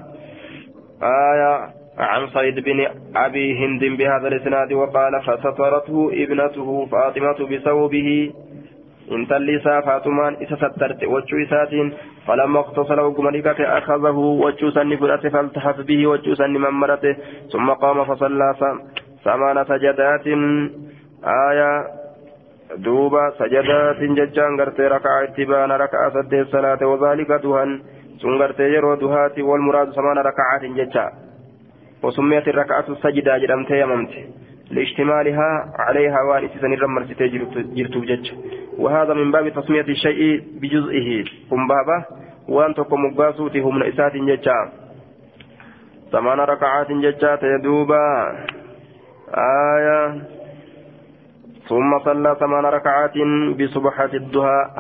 آية عن صيد بن أبي هند بهذا الإسناد وقال فسترته ابنته فاطمة بثوبه. إن تلسا فاطمان إذا سترت وجو إساتين فلما اقتصل وقمريكك أخذه وجو سن فرأت فالتحف به وجو سن ممرته ثم قام فصلى ثمان سجدات آية دوبا سجدات ججان غرتي ركعة اتبان ركعة سد الصلاة وذلك دهن سن غرتي يرو دهاتي والمراد ثمان ركعات ججا. وسميت الركعة السجدة جرمت يممت. لاشتمالها عليها وان اتسن الرمر جرتو جج. وهذا من باب تسمية الشيء بجزئه. قم بابا وأن تقوم مقاسوتي هم نئسات ججا. ثمان ركعات ججا تيدوبا آية. ثم صلى ثمان ركعات بصبحة الضحى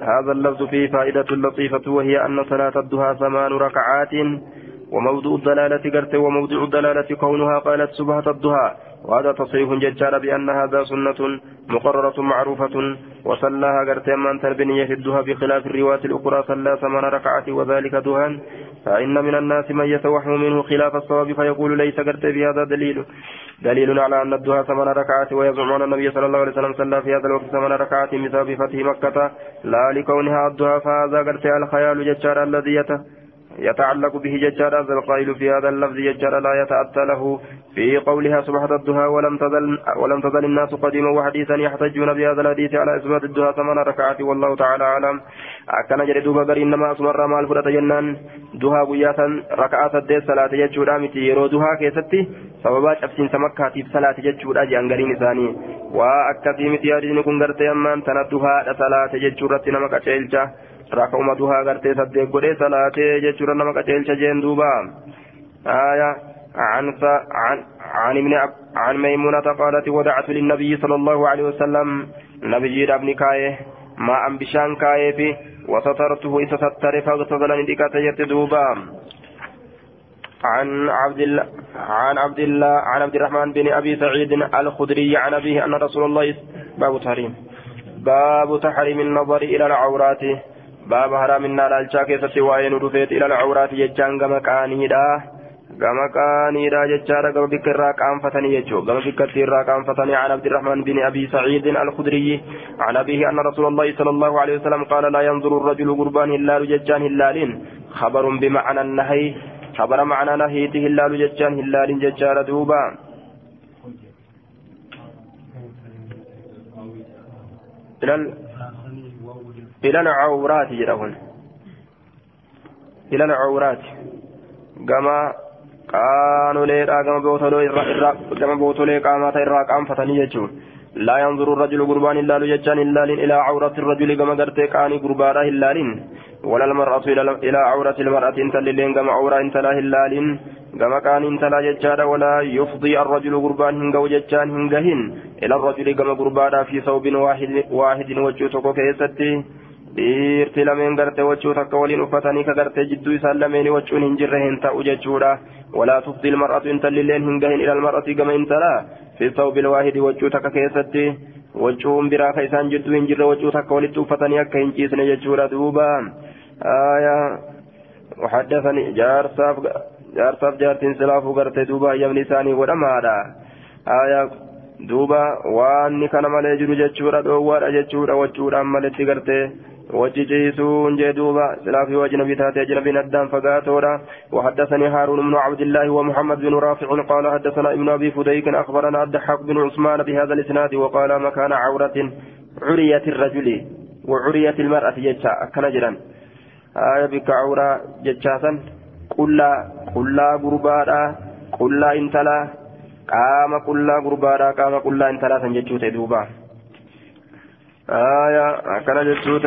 هذا اللفظ فيه فائدة لطيفة وهي أن صلاة الضحى ثمان ركعات وموضوع الدلالة قرت وموضوع الدلالة كونها قالت صبحة الضحى وهذا تصريح ججال بأن هذا سنة مقررة معروفة وصلاها قرت من تربنية في الدهى بخلاف الرواية الأخرى صلى ثمان ركعات وذلك دهى فإن من الناس من يتوهم منه خلاف الصواب فيقول ليس قرت في هذا دليل. دليل على أن الدهى ثمان ركعات ويزعمون النبي صلى الله عليه وسلم صلى في هذا الوقت ثمان ركعات بسبب فتح مكة. لا لكونها الدهى فهذا قرت الخيال ججال الذي يتوهم يتعلق به ججار هذا القائل في هذا اللفظ ججار لا يتأتى له. في قولها سبحة الدهى ولم تزل ولم تزل الناس قديما وحديثا يحتجون بهذا الحديث على إثبات الدهى ثمان ركعات والله تعالى أعلم. أكن جري دوبا غري إنما أسمر مال فرة جنان. دهى قياتا ركعات الدين صلاة ججورا متي يرو دهى كيستي سببات أبسين سمكاتي صلاة ججورا جانغرين ثاني وأكثي متي يريد كن غرتي أمان تندهى صلاة ججورا نمك أشيلجا raka'uma duhaa gartee saddeet godhee salaatee jechuudha nama qaceelcha jeen duuba. آية عن عن عن ابن عن ميمونة قالت ودعت للنبي صلى الله عليه وسلم نبي ابن كايه ما أم بشان كايه في وسترته إذا ستر فاغتسل نديكة يتدوبا عن عبد الله عن عبد الله عن عبد الرحمن بن ابي سعيد الخدري عن ابيه ان رسول الله باب تحريم باب تحريم النظر إلى العورات haraaminaa dhaalchaa keessatti waa'ee nu dhufeeti ilal cawraati jechaan gama qaaniidha gama qaaniidha jechaadha gama bikka irraa qaanfatanii jechuu gama bikkatti irraa qaanfatanii عن عبد الرحمن بن أبي سعيد الخدري عن أبيه أن رسول الله صلى الله عليه وسلم قال لا ينظر الرجل قربان هلال ججان هلال خبر بمعنى النهي خبر معنى نهيته هلال ججان هلال ججار دوبا إلى إلى العورات جرهن إلى العورات كما كانوا ليرا كما بوتولو كما بوتولو قامات إرا قام فتني يجون لا ينظر الرجل قربان إلا لججان إلا إلى عورة الرجل كما قرتي كاني قربانا إلا ولا المرأة إلى عورة المرأة إنت للين كما عورة إنت لا هلال كما كان إنت لا ججادا ولا يفضي الرجل قربان هنغو ججان هنغهن إلى الرجل كما قربانا في ثوب واحد واحد وجوتك كيستي. Dhiirti lameen gartee wachuu takka waliin uffatanii ka gartee jidduu isaan lameen wachuun hin jirre hin ta'u jechuudha walaa tufdi ilmar'atu intallileen hin gahin ila almar'ati gama intalaa fi sawbil waahidi wachuu takka keessatti wachuun biraa ka isaan jidduu hin jirre wachuu takka walitti uffatanii akka hin ciisne jechuudha duuba aayaa وحدثني جارساف جارساف جارتين سلافو غرتي دوبا يمني ثاني ودمادا آية دوبا واني كان مالي جرو جتشورا دووارا جتشورا وچورا مالتي غرتي وجي جيسون جدوبا سلا في وجه نبي تاتي أجنبي ندام فقاتورا. وحدثني هارون بن عبد الله ومحمد بن رافع قال حدثنا ابن أبي فديك أخبرنا الضحاك بن عثمان بهذا الإسناد وقال مكان عورة عرية الرجل وعرية المرأة جتشا كنجرا آية بك عورة جتشاسا قلا قلا غربادا قلا انتلا. قام قلا غربادا قام قلا انتلا سنجتشوتي دوبا آية أكل جسوت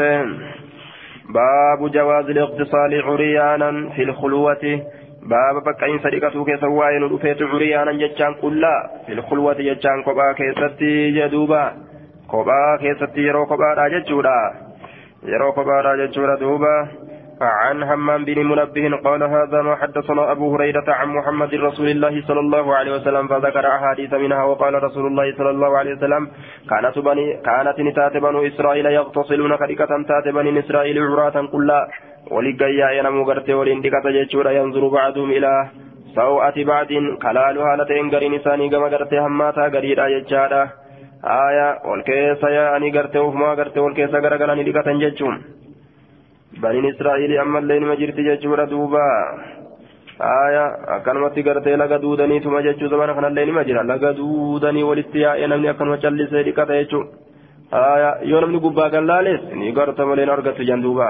باب جواز الاغتصال عريانا في الخلوة. باب بكاين صديقته كسواين رفيت عريانا جتشان كلا في الخلوة جتشان كوبا كيستي جدوبا. كوبا كيستي يرو كوبا راجتشورا يرو كوبا راجتشورا دوبا. عن همام بن منبه قال هذا ما حدثنا أبو هريرة عن محمد رسول الله صلى الله عليه وسلم فذكر أحاديث منها وقال رسول الله صلى الله عليه وسلم كانت بني كانت نتات بنو إسرائيل يغتسلون كريكة تات بني إسرائيل عراة كلا ولقيا ينمو غرتي ولندكة جيشورا ينظر بعضهم إلى سوءة بعد كلالها لتين غرين إساني كما غرتي هماتا غريرا يجادا آية والكيسا يا أني غرتي وفما غرتي والكيسا غرغلاني لكة جيشون nima jirti jechuudha duuba aya akkanumatti gartee laga duudaniituma jechuu zamana kanallee nima jira laga duudanii walitti yaa'ee namni akkanuma callisee dhiqata jechuu aya yoo namni gubbaa gallaales ni garta malee argattu jan duuba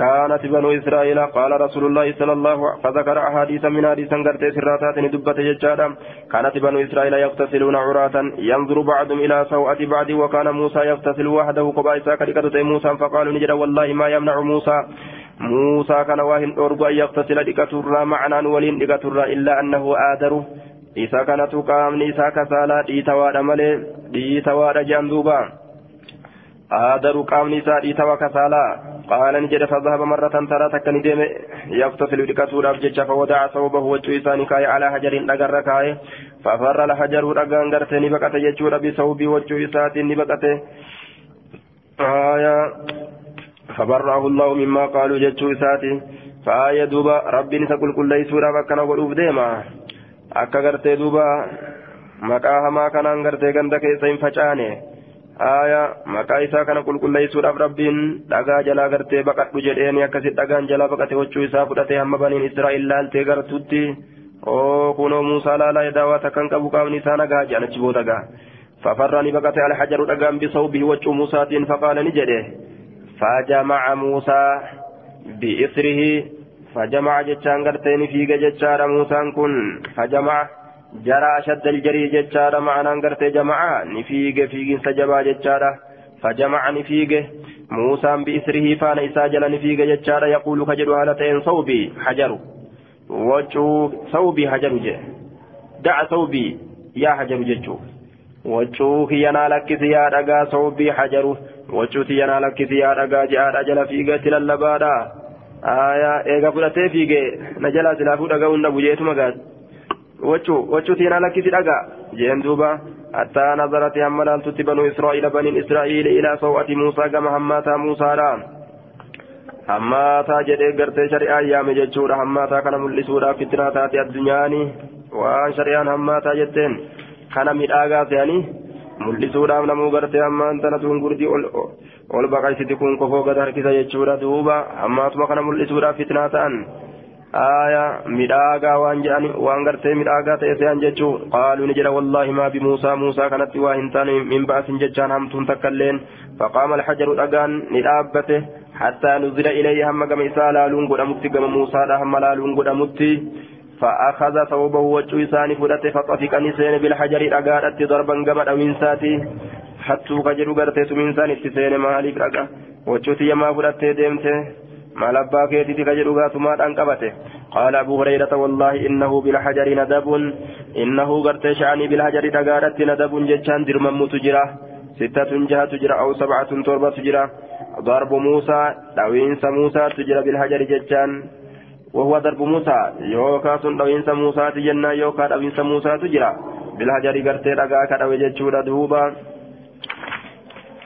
كانت بنو إسرائيل قال رسول الله صلى الله عليه وسلم فذكر أحاديث من حديث قرت سراتات دبة ججارا كانت بنو إسرائيل يغتسلون عراة ينظر بعضهم إلى سوءة بعض وكان موسى يغتسل وحده قبائسا كريكة موسى فقالوا نجد والله ما يمنع موسى. موسى كان واهن أرجو أن يغتسل دكتورا معنا ولين دكتورا إلا أنه آدر. isa kanatu qaamni isaa kasaalaa dhiitawaadha malee dhiitawaadha jedhan ni jedhe fadhahaba marratan taraa takka ni deeme yaftasilu dhiqatuudhaaf jecha fawadaca sababahu wachuu isaani kaaye alaa hajarin dhagarra kaaye fafarra la hajaruu dhagaan gartee ni baqate jechuudha bisawbii wachuu isaatiin ni baqate فبرأه الله مما قالوا جتشو إساتي فآية دوبا ربي نسكل كل ليسورا بكنا ولوف ديما akka gartee duuba maqaa hamaa kanaan gartee ganda keessa hin facaane aya maqaa isaa kana qulqulleessuudhaaf rabbiin dhagaa jalaa gartee baqadhu jedheeni akkasit dhagaan jalaa baqate hochuu isaa fudhatee hamma baniin israa'el laaltee gartutti oo kunoo muusaa laalaa edaawaa takkan qabu qaamni isaa nagaa jedhan achi booda gaa fafarrani baqate alhajaru dhagaan bisawbihi wachuu muusaatiin faqaala ni jedhe fajamaca muusaa biisrihi فجمع جتان قرتين فيك جتان موسى كن فجمع جرى أشد الجري جتان معنا قرت جمع نفيق فيق سجبا جتان فجمع نفيق موسى بإسره فان إساجل نفيق جتان يقول خجر هالتين صوبي حجر وجو صوبي حجر جه دع صوبي يا حجر جتشو وجوك ينالك يا رقا صوبي حجر وجوك ينالك يا رقا جاء رجل فيق تلالبادا aayaa eega fudhatee fiige na jalaa silaafuu dhaga'uun dhabu jeetuma wachuutii na lakkisi dhaga jeen duuba حتى نظرت هم لن تتبنوا إسرائيل بني إسرائيل إلى صوة موسى كما هماتا موسى رام هماتا جدي قرتي شريعة أيام ججورة هماتا كان ملسورة فتنة تاتي الدنياني وان شريعان هماتا جدين كان مدعاقا ثاني ملسورة نمو قرتي همانتا نتون قردي ol baqaysiti kun kofoo gad harkisa jechuudha duuba ammaatuma kana mul'isuudhaaf fitnaa ta'an ta'e se'an jechuu qaaluu ni jedha wallaahi maa bimuusaa muusaa kanatti waa hin taane min ba'asin jechaan hamtuun takkailleen faqaama alhajaru dhagaan ni dhaabbate hattaa nuzila ilayhi hamma gama isaa laaluun godhamutti gama muusaadha hamma laaluun godhamutti فأخذ ثوبه وجويسان فلت فطفق نسين بالحجر أقارت ضربا قمد أو إنساتي حتى كجر قرتي من سان اتسين مالك رقا وجوتي يما فلت ديمته ما لبا كيتي كجر قاتما أنقبته قال أبو هريرة والله إنه بالحجر ندب إنه قرتي شعني بالحجر أقارت ندب ججان درما متجرة ستة جهة تجرى أو سبعة تربة تجرى ضرب موسى دوينس موسى تجرى بالحجر ججان وهو ضرب موسى يوكا دوينس موسى تجنى يوكا دوينس موسى تجرى بالحجر قرتي رقا كدوي ججورا دوبا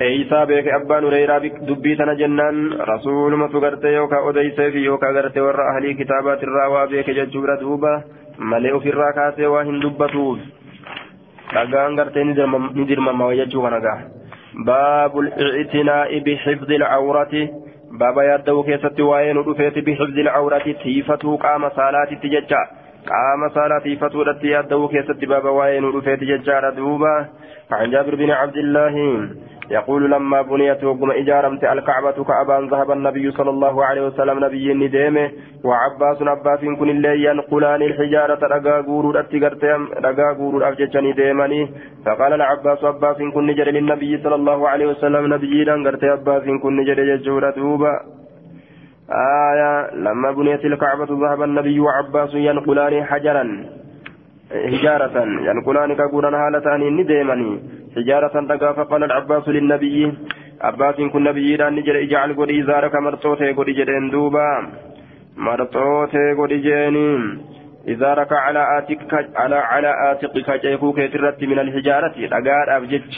eeysaa beeke abbaan hureyraa dubbii tana jennaan rasuulumatu garte yookaa odeyseefi yookaa garte warra ahlii kitaabatirraa waa beeke jechuudha duuba malee ofirraa kaasee waa hin dubbatuuf dhagaan gartee ni dirmama jechuu kana gaa. Baabul ictinaa'i bixifdi lcawrati baaba yaadda'uu keessatti waa'ee nu dhufeeti bixifdi lcawrati tiifatuu qaama saalaatitti jecha qaama saalaa tiifatuudhatti yaadda'uu keessatti baaba waa'ee nu dhufeeti jechaadha duuba. عن جابر بن عبد الله يقول لما بنيت وقم إجارمت الكعبة كعبا ذهب النبي صلى الله عليه وسلم نبي نديمه وعباس عباس كن اللي ينقلان الحجارة رقا قورود أتقرتهم رقا قورود أفجتني ديمني فقال العباس عباس كن نجر للنبي صلى الله عليه وسلم نبي قرت عباس كن نجر يجور دوبا آية لما بنيت الكعبة ذهب النبي وعباس ينقلان حجرا حجارة ينقلان كقولان هالتان نديمني حجارة رقا فقال العباس للنبي عباس كن نبي نجر اجعل قد إزارك مرتوته قد جرين دوبا مرتوته قد جينين إزارك على آتك على على آتقك جيكوك ترت من الحجارة رقا أبجج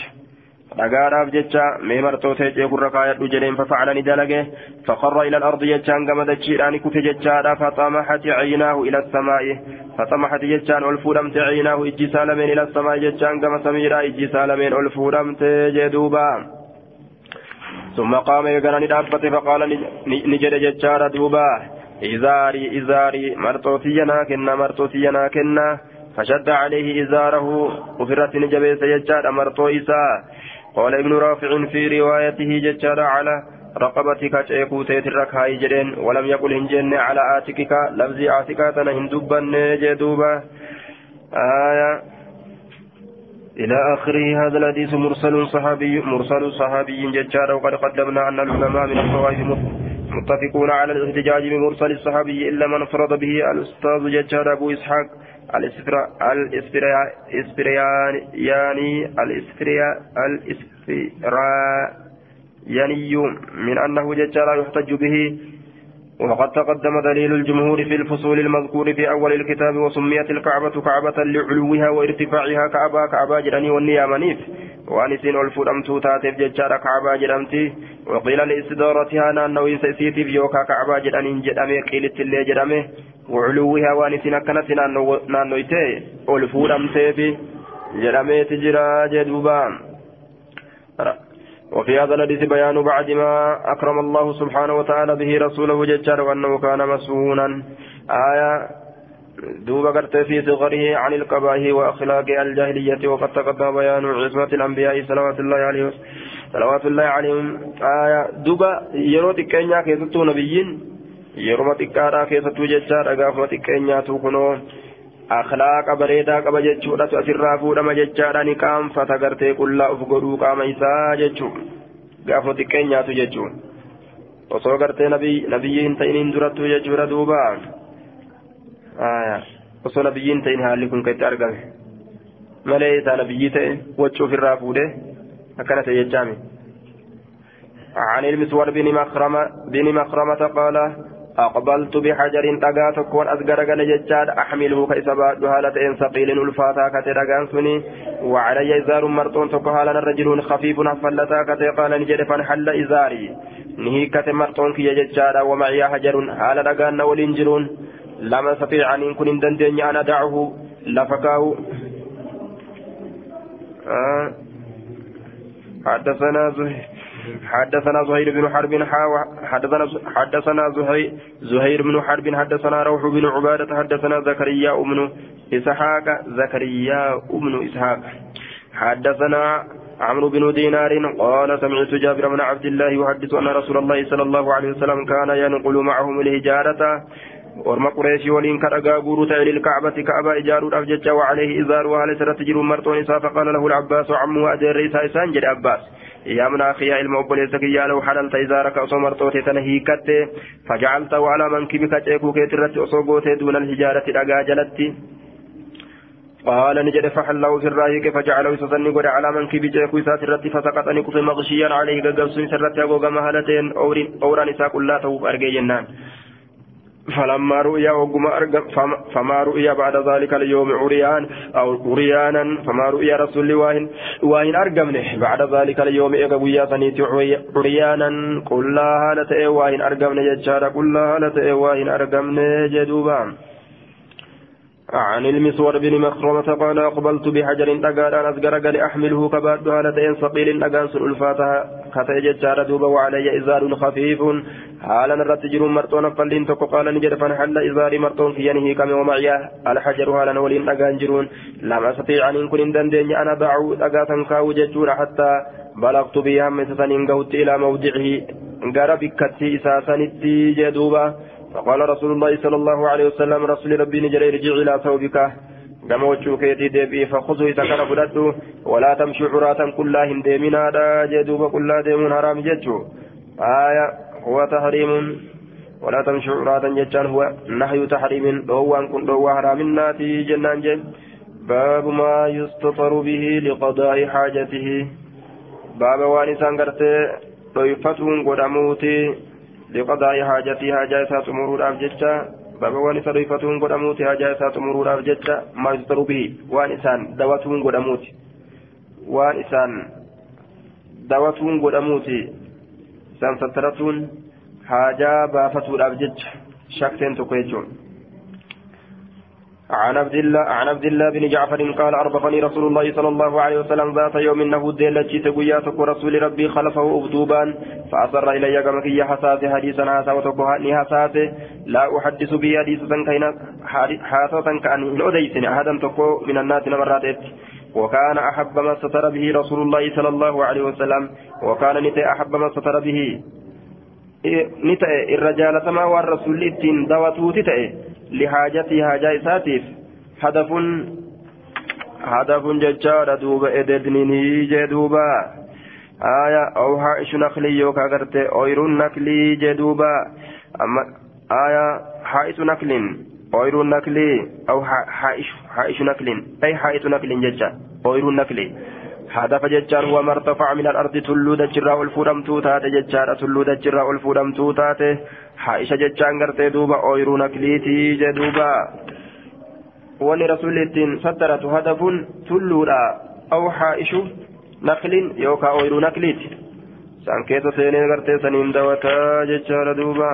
dhagaadhaaf jecha mee martootee ceekurra kaayadhu jedheen fafacalani dalage faqarra ila alardi jechaan gama dachiidhaan kute jechaadha faxamaxati ciinaahu ila samaa'i faxamaxati jechaan ol fuudhamte ciinaahu ijji isaa lameen ila samaa'i jechaan gama samiidha ijji isaa lameen ol fuudhamte jee duuba ثم قام يغنى ندابت فقال نجد ججار دوبا إزاري إزاري مرتوتينا كنا مرتوتينا كنا فشد عليه إزاره وفرت نجبيس ججار مرتو إساء قال ابن رافع في روايته ججار على رقبتك تيكو تيترك هاي جدين ولم يقل هنجن على آتكك لفظ آتكا هندبا جدوبا آية. إلى آخره هذا الحديث مرسل صحابي مرسل صحابي ججار وقد قدمنا أن العلماء من الطوائف متفقون على الاحتجاج بمرسل الصحابي إلا من فرض به الأستاذ ججار أبو إسحاق الإسبرياني الإسبرياني من أنه ججار يحتج به وقد تقدم دليل الجمهور في الفصول المذكور في أول الكتاب وسميت الكعبة كعبة لعلوها وارتفاعها كعبة كعبة جراني والنيامنيف وانسين والفرمت تاتف ججار كعبة جرمتي وقيل لاستدارتها نانو سيسيتي يوكا كعبة جراني جرامي قيلت اللي جرامي وعلوها وانسين كانت نانو يتي والفرمتي في جرامي تجرى جدوبان وفي هذا الحديث بيان بعد ما أكرم الله سبحانه وتعالى به رسوله ججار وأنه كان مسؤولا. آية دوب قرت في صغره عن القبائح وأخلاق الجاهلية وقد تقدم بيان عصمة الأنبياء صلوات الله عليهم صلوات الله عليهم. آية دوب يرو تكينيا كيستو نبيين يرو تكارا كيستو ججار أقاف تكينيا توكنو. Akhlaaqa bareedaa qaba jechuudhatu asirraa fuudhama jechaadha ni qaanfata gartee qullaa uf godhuu qaama isaa jechuu gaafa xiqqeenyaatu jechuu osoo gartee nabiyyi hin ta'iniin durattuu jechuudha duuba osoo nabiyyi hin ta'in haalli kun kan itti argame malee isaa nabiyyii ta'e wachuuf irraa fuudhe akkana ta'e jechaami عن المسور بن مخرمة بن مخرمة قال أقبلت بحجر تقا تكون أزقر قال ججاد أحمله كإسبات هالة إن ثقيل ألفاتا كترقان سني وعلي إزار مرتون تكو هالا الرجل خفيف نفلتا كتي قال نجد فانحل إزاري. نهي كتي مرتون كي ججاد ومعي حجر هالا رقان ولنجرون لما استطيع أن كن دندن أنا دعه لفكاه. آه. حدثنا زهير. حدثنا زهير بن حرب حدثنا حدثنا زهير زهير بن حرب حدثنا روح بن عبادة حدثنا زكريا بن إسحاق زكريا بن إسحاق. حدثنا عمرو بن دينار قال سمعت جابر بن عبد الله يحدث أن رسول الله صلى الله عليه وسلم كان ينقل معهم الهجارة ورما قريش ولين كرقا قورو تعالي الكعبة كعبة إجارو الأفجج وعليه إزار وهل سرت جرو مرتون فقال له العباس عمه أدير ريسا إسان جد عباس. يا من أخي يا إلما أبوليسك يا لو حللت إزارك أصو مرتوتي تنهيكت فجعلته على منكبك تيكو كيترت أصوبوتي دون الهجارة الأقا جلتي. قال نجد فحله في الرايك فجعله يسسني قد على منكب جيكو ساترت فسقطني كفي مغشيا عليه قبس سرت أقوى مهلتين أوران إساق الله توب أرقي جنان. فلما رؤيا وقما فما رؤيا بعد ذلك اليوم عريان أو عريانا فما رؤيا رسول واهن واهن أرقمنه. بعد ذلك اليوم ويا سنيت عريانا. قل لا هالة واهن أرقمنه ججارة قل لا هالة واهن أرقمنه جدوبان عن المسور بن مخرمة قال أقبلت بحجر تقال أنا أصغر قال أحمله كباد هالتين ثقيل أقانس الألفاتها كتجد جار دوبا وعلي إزار خفيف. حالا الرتجر مرتون فلين تقو قال نجد فنحل إزار مرتون في ينهي كم ومعي الحجر هالا ولين أقانجرون لم أستطيع أن كن دندين أنا دعو أقاتا كاو ججور حتى بلغت بها مسة قوت إلى موضعه. قرب كتي إساسا جدوبا فقال رسول الله صلى الله عليه وسلم رسول ربي نجري رجع إلى ثوبك. كما وجهك يدي دبي فخذه إذا كان ولا تمشي عراة كلها هندمنا دا جدوب كلها ديمون حرام ججو آية هو تحريم. ولا تمشي عراة ججان هو نهي تحريم هو أن كن هو حرام ناتي جنان جن باب ما يستطر به لقضاء حاجته. باب وانسان قرتي ضيفتهم لقضاء حاجتي حاجة إسات أمور جتة بابا وان سريفتون قدموت حاجة إسات أمور جتة ما يستر به. وان إسان دواتون قدموت وان إسان دواتون قدموت إسان سترتون حاجة بافتون أبجج شكتين تقيجون عن عبد الله عن عبد الله بن جعفر قال أربقني رسول الله صلى الله عليه وسلم ذات يوم إنه التي تقوياتك ورسول ربي خلفه أبدوبا فأصر إلي كمكي حساس حديثا هذا وتقهاني حساس. لا أحدث به حديثا كينا حاسة كأن أديسن أحدا تقو من الناس نمرات وكان أحب ما ستر به رسول الله صلى الله عليه وسلم. وكان نتي أحب ما ستر به. ni ta'e irra jaalatamaa waan rasuulli ittiin lihaajatii haajaa isaatiif hadafun hadafun jechaadha duuba ededninii jee duuba aya aw haa'ishu naklii yookaa garte ooyiruun naklii jee duuba aya haa'isu naklin ooyiruun naklii aw haa'ishu naklin ay haa'isu naklin jecha ooyiruun naklii هدف ججار هو ما ارتفع من الأرض تلو دجرا الفودم توتات ججار تلو دجرا الفودم حائشة ججان قرتي دوبا أويرو نكليتي جدوبا ولي رسول الدين سترت هدف تلو أو حائش نخل يوكا أويرو نكليتي سان كيسو سيني قرتي سنين دوتا ججار دوبا